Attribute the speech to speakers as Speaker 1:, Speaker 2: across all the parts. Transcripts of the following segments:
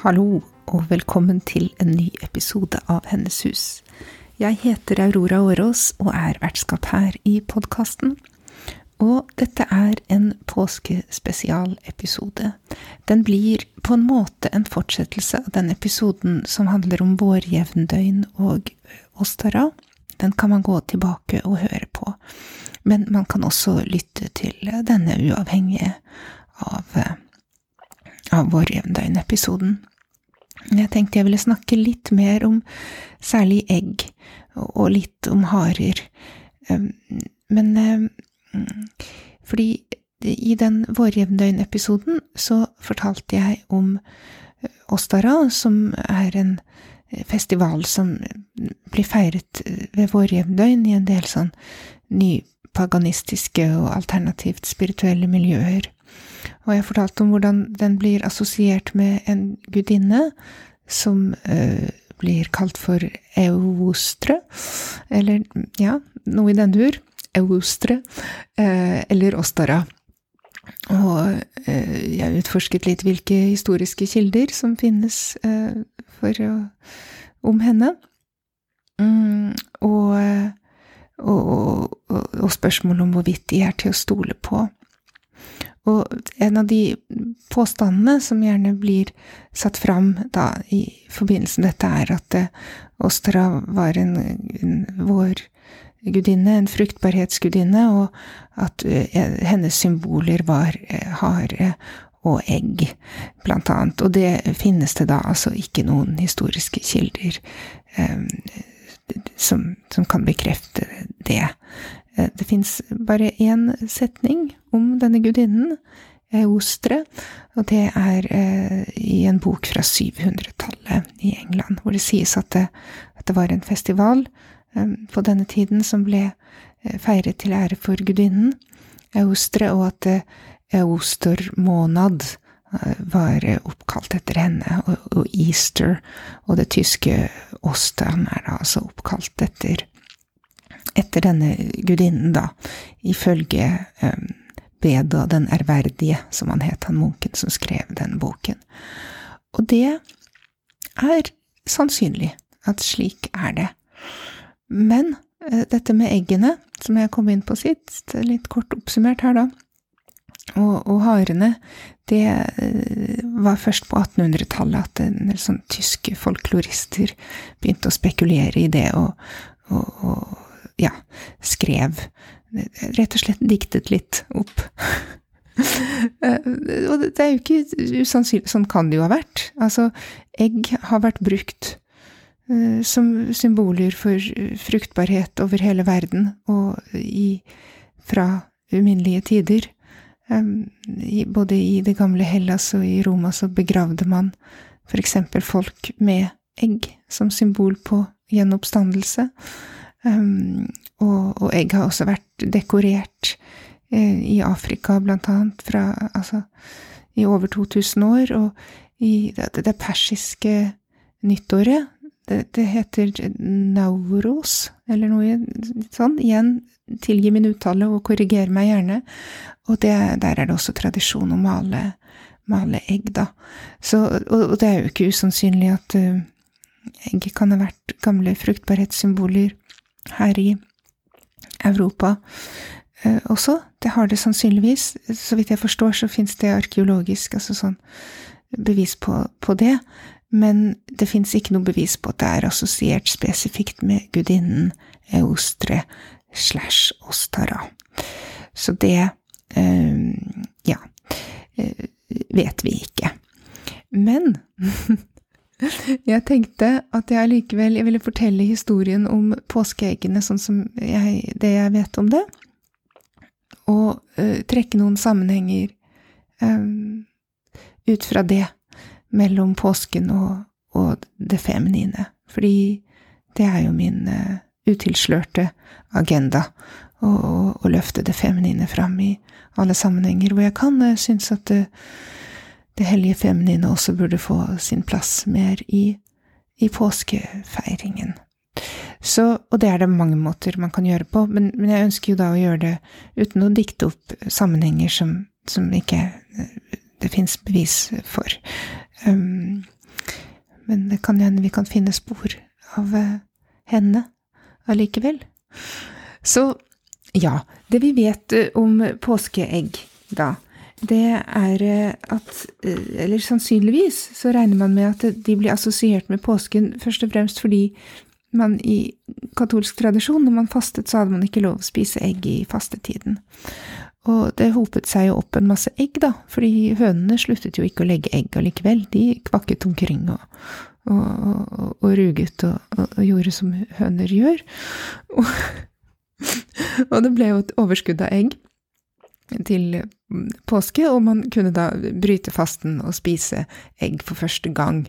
Speaker 1: Hallo, og velkommen til en ny episode av Hennes hus. Jeg heter Aurora Årås og er vertskap her i podkasten. Og dette er en påskespesialepisode. Den blir på en måte en fortsettelse av den episoden som handler om vårjevndøgn og Åstara. Den kan man gå tilbake og høre på. Men man kan også lytte til denne uavhengige av, av vårjevndøgn-episoden. Jeg tenkte jeg ville snakke litt mer om særlig egg, og litt om harer. Men fordi i den vårjevndøgn-episoden så fortalte jeg om Ostara, som er en festival som blir feiret ved vårjevndøgn i en del sånn nypaganistiske og alternativt spirituelle miljøer. Og jeg fortalte om hvordan den blir assosiert med en gudinne som uh, blir kalt for Eostre, eller ja, noe i den dur. Eostre, uh, eller Ostara. Og uh, jeg utforsket litt hvilke historiske kilder som finnes for, om henne. Mm, og, og, og, og spørsmål om hvorvidt de er til å stole på. Og en av de påstandene som gjerne blir satt fram da i forbindelse med dette, er at Ostra var en, en vår gudinne, en fruktbarhetsgudinne, og at hennes symboler var hare og egg, blant annet. Og det finnes det da altså ikke noen historiske kilder um, som, som, kan bekrefte det. Det fins bare én setning om denne gudinnen, Eostre, og det er i en bok fra 700-tallet i England, hvor det sies at det, at det, var en festival på denne tiden som ble feiret til ære for gudinnen Eostre, og at Eoster-månad var oppkalt etter henne, og Easter og det tyske Ostern er da altså oppkalt etter etter denne gudinnen, da, ifølge um, Beda den ærverdige, som han het, han munken som skrev den boken. Og det er sannsynlig at slik er det. Men uh, dette med eggene, som jeg kom inn på sitt, litt kort oppsummert her, da, og, og harene, det uh, var først på 1800-tallet at en del sånn tyske folklorister begynte å spekulere i det, og, og, og ja, skrev Rett og slett diktet litt opp. og det er jo ikke usannsynlig Sånn kan det jo ha vært. Altså, egg har vært brukt uh, som symboler for fruktbarhet over hele verden, og i, fra uminnelige tider. Både i det gamle Hellas og i Roma så begravde man eksempel folk med egg som symbol på gjenoppstandelse. Um, og, og, egg har også vært dekorert eh, i Afrika, blant annet, fra, altså, i over 2000 år. Og i det, det persiske nyttåret, det, det, heter nauros, eller noe sånn. Igjen, tilgi min uttale og korriger meg gjerne. Og det, der er det også tradisjon å male, male egg, da. Så, og, og, det er jo ikke usannsynlig at uh, egg kan ha vært gamle fruktbarhetssymboler her i Europa eh, også. Det har det sannsynligvis. Så vidt jeg forstår, så fins det arkeologisk altså sånn bevis på, på det. Men det fins ikke noe bevis på at det er assosiert spesifikt med gudinnen Eostre slash Ostara. Så det eh, ja eh, vet vi ikke. Men Jeg tenkte at jeg likevel ville fortelle historien om påskeeggene sånn som jeg, det jeg vet om det. og uh, trekke noen sammenhenger um, ut fra det mellom påsken og, og, det feminine. Fordi det er jo min uh, utilslørte agenda å, løfte det feminine fram i alle sammenhenger hvor jeg kan. Jeg syns at det, det, hellige feminine også burde få sin plass mer i, i påskefeiringen. Så, og det er det mange måter man kan gjøre på, men, men, jeg ønsker jo da å gjøre det uten å dikte opp sammenhenger som, som ikke det fins bevis for. Um, men det kan hende vi kan finne spor av uh, henne allikevel. Så ja, det vi vet uh, om påskeegg, da, det er uh, at Eller sannsynligvis så regner man med at de blir assosiert med påsken først og fremst fordi man i katolsk tradisjon, når man fastet, så hadde man ikke lov å spise egg i fastetiden. Og det hopet seg jo opp en masse egg, da, fordi hønene sluttet jo ikke å legge egg allikevel. De kvakket omkring og, og, og, og ruget og, gjorde som høner gjør. Og, det ble jo et overskudd av egg til påske, og man kunne da bryte fasten og spise egg for første gang.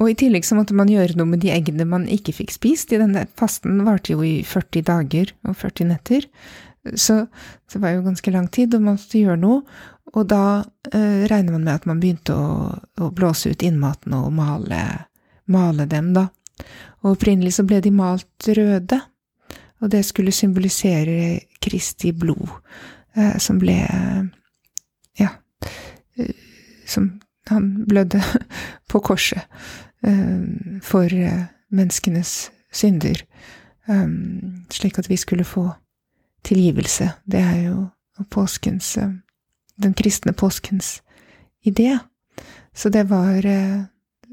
Speaker 1: Og i tillegg så måtte man gjøre noe med de eggene man ikke fikk spist. I denne fasten varte jo i 40 dager og 40 netter, så det var jo ganske lang tid, og man måtte gjøre noe. Og da eh, regner man med at man begynte å, å blåse ut innmaten og male, male, dem, da. Og opprinnelig så ble de malt røde, og det skulle symbolisere Kristi blod, som ble Ja, eh, som han blødde på korset. Eh, for eh, menneskenes synder, eh, slik at vi skulle få tilgivelse. Det er jo påskens Den kristne påskens idé. Så det var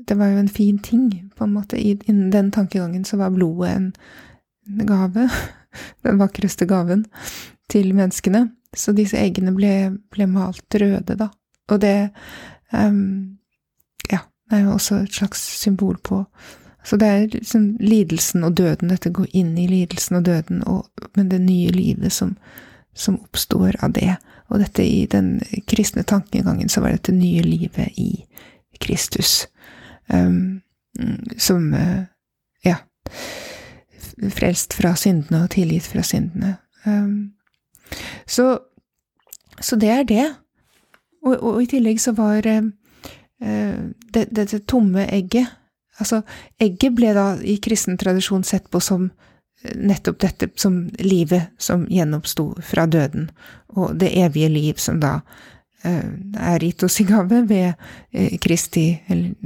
Speaker 1: Det var jo en fin ting, på en måte. Innen den tankegangen så var blodet en gave. Den vakreste gaven til menneskene. Så disse eggene ble, ble malt røde, da. Og det um, det er jo også et slags symbol på Så det er liksom lidelsen og døden, dette går inn i lidelsen og døden, og, men det nye livet som, som oppstår av det. Og dette i den kristne tankegangen så var dette nye livet i Kristus. Um, som uh, ja frelst fra syndene og tilgitt fra syndene. Um, så, så, det er det. Og, og, i tillegg så var um, Eh, dette det tomme egget Altså, egget ble da i kristen tradisjon sett på som eh, nettopp dette som livet som gjenoppsto fra døden, og det evige liv som da eh, er gitt oss i gave ved Kristi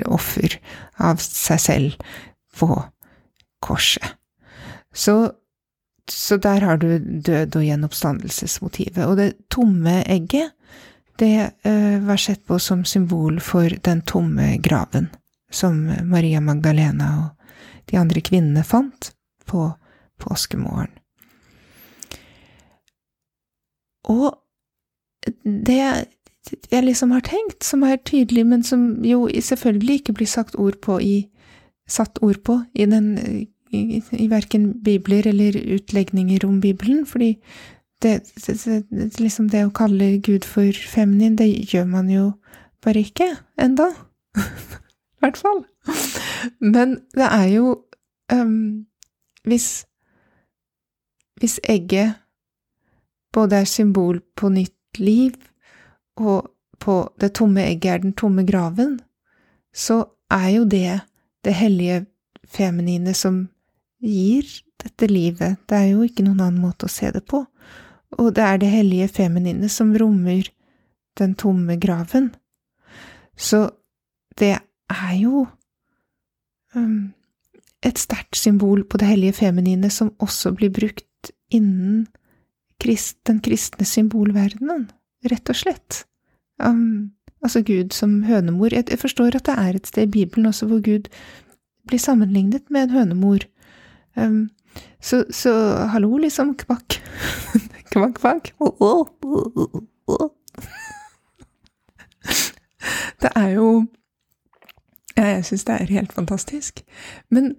Speaker 1: offer av seg selv på korset. Så, så der har du død- og gjenoppstandelsesmotivet. Og det tomme egget, det uh, var sett på som symbol for den tomme graven som Maria Magdalena og de andre kvinnene fant på påskemorgen. Og det jeg liksom har tenkt, som er tydelig, men som jo selvfølgelig ikke blir sagt ord på i, satt ord på i, den, i, i verken bibler eller utlegninger om Bibelen, fordi det, det, det, liksom det å kalle Gud for feminin, det gjør man jo bare ikke enda. I hvert fall. Men det er jo um, Hvis Hvis egget både er symbol på nytt liv, og på det tomme egget er den tomme graven, så er jo det det hellige feminine som gir dette livet. Det er jo ikke noen annen måte å se det på og det er det hellige feminine som rommer den tomme graven. Så det er jo um, et sterkt symbol på det hellige feminine som også blir brukt innen den kristne symbolverdenen, rett og slett. Um, altså Gud som hønemor. Jeg forstår at det er et sted i Bibelen også hvor Gud blir sammenlignet med en hønemor. Um, så, så hallo, liksom, kvakk. Kvakk, kvakk. Det er jo Jeg syns det er helt fantastisk. Men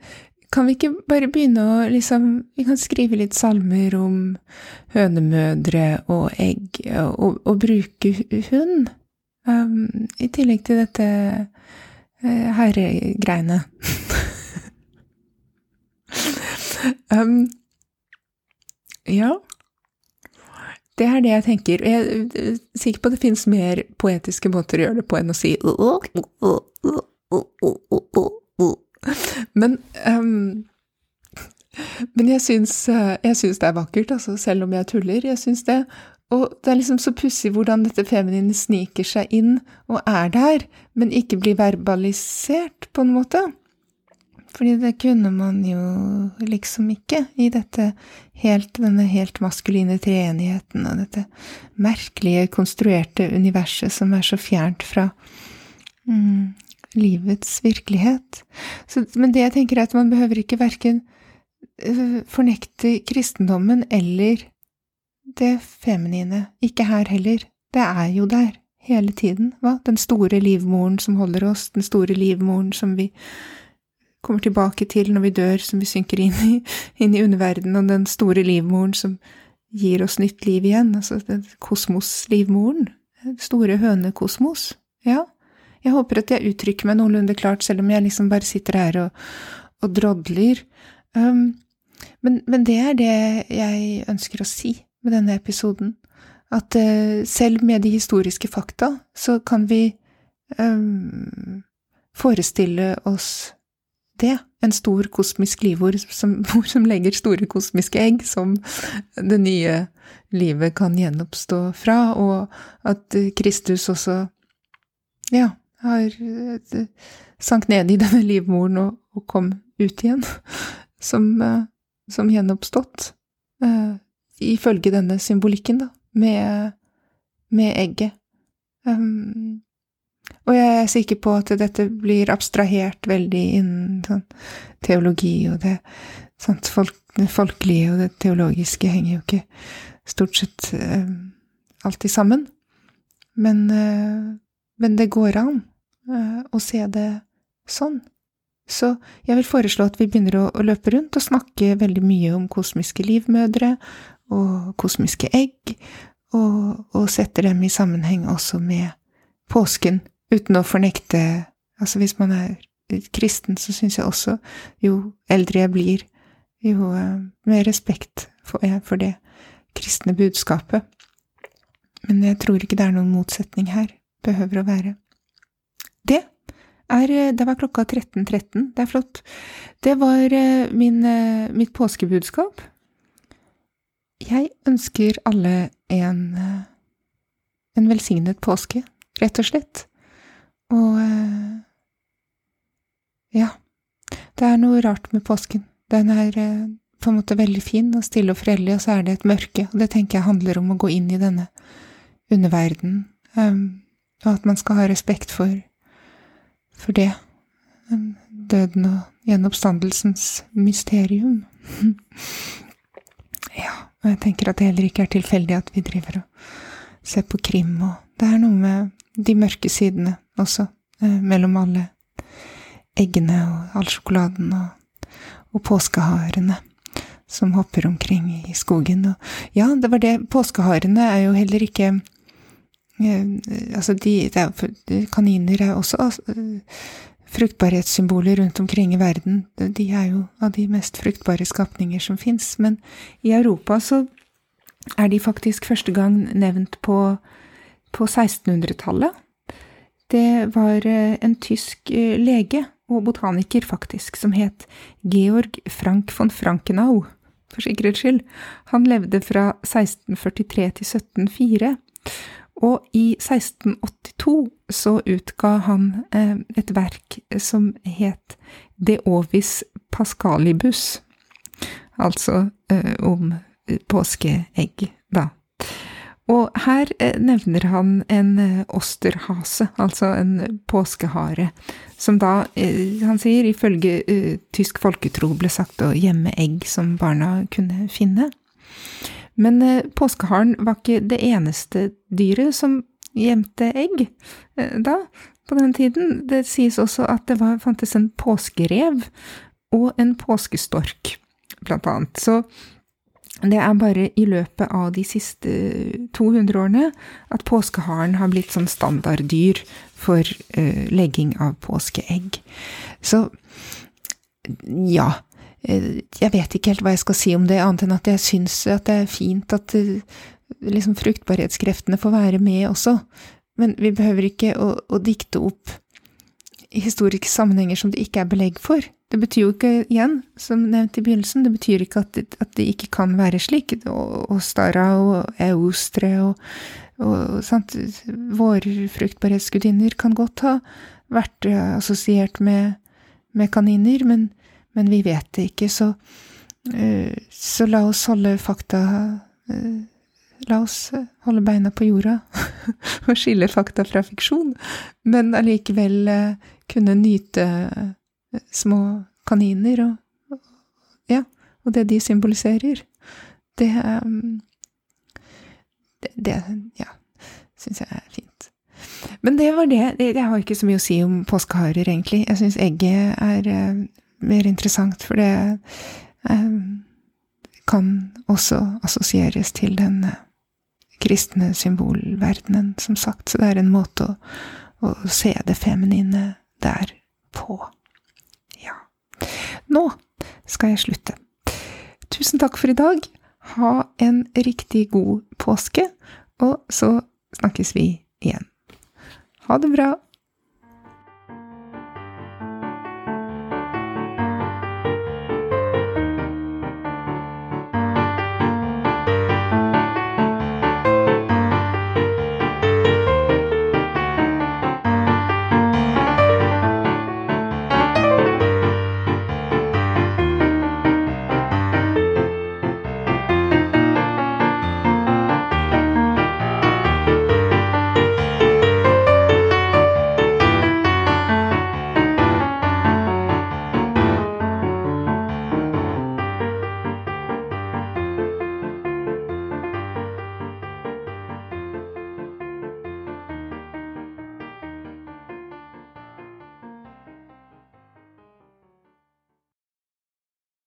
Speaker 1: kan vi ikke bare begynne å liksom Vi kan skrive litt salmer om hønemødre og egg, og, og bruke hund, um, i tillegg til dette uh, herregreiene. Um, ja. Det er det jeg tenker. Jeg er sikker på at det finnes mer poetiske måter å gjøre det på enn å si Men, um, men syns, jeg syns det er vakkert, altså, selv om jeg tuller. Jeg syns det. Og det er liksom så pussig hvordan dette feminine sniker seg inn og er der, men ikke blir verbalisert, på en måte. Fordi det kunne man jo liksom ikke i dette helt, denne helt maskuline treenigheten og dette merkelige, konstruerte universet som er så fjernt fra mm, livets virkelighet. Så, men det jeg tenker er at man behøver ikke verken øh, fornekte kristendommen eller det feminine. Ikke her heller. Det er jo der hele tiden, hva? Den store livmoren som holder oss, den store livmoren som vi kommer tilbake til når vi dør, som vi synker inn i, inn i underverdenen, og den store livmoren som gir oss nytt liv igjen, altså kosmoslivmoren, store hønekosmos, ja. Jeg håper at jeg uttrykker meg noenlunde klart, selv om jeg liksom bare sitter her og, og drodler. Um, men, men, det er det jeg ønsker å si med denne episoden. At uh, selv med de historiske fakta, så kan vi um, forestille oss det. En stor kosmisk livord som, som, legger store kosmiske egg som det nye livet kan gjenoppstå fra, og at Kristus også, ja, har eh, sank ned i denne livmoren og, og kom ut igjen som, eh, som gjenoppstått, uh, ifølge denne symbolikken, da, med, med egget. Um, og jeg er sikker på at dette blir abstrahert veldig innen sånn, teologi, og det, sånt, folk, folkelige og det teologiske henger jo ikke stort sett eh, alltid sammen. Men, eh, men, det går an eh, å se det sånn. Så jeg vil foreslå at vi begynner å, å, løpe rundt og snakke veldig mye om kosmiske livmødre og kosmiske egg, og, og setter dem i sammenheng også med påsken uten å fornekte Altså, hvis man er kristen, så syns jeg også jo eldre jeg blir, jo uh, mer respekt får jeg for det kristne budskapet. Men jeg tror ikke det er noen motsetning her. Behøver å være. Det er eh, Det var klokka 13.13. 13. Det er flott. Det var uh, min, mitt påskebudskap. Jeg ønsker alle en, en velsignet påske, rett og slett. Og eh, ja, det er noe rart med påsken. Den er eh, på en måte veldig fin og stille og fredelig, og så er det et mørke, og det tenker jeg handler om å gå inn i denne underverdenen, um, og at man skal ha respekt for, for det. Um, døden og gjenoppstandelsens mysterium. ja, og jeg tenker at det heller ikke er tilfeldig at vi driver og ser på krim, og det er noe med de mørke sidene også, eh, mellom alle eggene og all sjokoladen og, og påskeharene som hopper omkring i skogen. Og ja, det var det. Påskeharene er jo heller ikke eh, Altså, de, er, kaniner er også eh, fruktbarhetssymboler rundt omkring i verden. De er jo av de mest fruktbare skapninger som fins. Men i Europa så er de faktisk første gang nevnt på, på 1600-tallet. Det var eh, en tysk eh, lege og botaniker, faktisk, som het Georg Frank von Frankenau, for sikkerhets skyld. Han levde fra 1643 til 1704. Og i 1682 så utga han eh, et verk som het De ovis pascalibus, altså om påskeegg, da. Og her eh, nevner han en eh, osterhase, altså en påskehare, som da, eh, han sier, ifølge tysk folketro ble sagt å gjemme egg som barna kunne finne. Men påskeharen var ikke det eneste dyret som gjemte egg da, på den tiden. Det sies også at det var, fantes en påskerev, og en påskestork, blant annet. Så det er bare i løpet av de siste 200 årene at påskeharen har blitt sånn standarddyr for uh, legging av påskeegg. Så ja. Uh, jeg vet ikke helt hva jeg skal si om det, annet enn at jeg syns at det er fint at uh, liksom fruktbarhetskreftene får være med også. Men vi behøver ikke å, å dikte opp historiske sammenhenger som det ikke er belegg for. Det betyr jo ikke, igjen, som nevnt i begynnelsen, det betyr ikke at det, at det ikke kan være slik. Og, og Eostre og, og sant, våre fruktbarhetsgudinner kan godt ha vært eh, assosiert med, med kaniner, men, men, vi vet det ikke, så, uh, så la oss holde fakta uh, La oss holde beina på jorda og skille fakta fra fiksjon, men allikevel kunne nyte små kaniner og, Ja, og det de symboliserer. Det um, Det, ja, syns jeg er fint. Men det var det. Jeg har ikke så mye å si om påskeharer, egentlig. Jeg syns egget er uh, mer interessant, for det um, kan også assosieres til den uh, kristne symbolverdenen, som sagt. Så det er en måte å, å se det feminine der på. Nå skal jeg slutte. Tusen takk for i dag. Ha en riktig god påske, og så snakkes vi igjen. Ha det bra.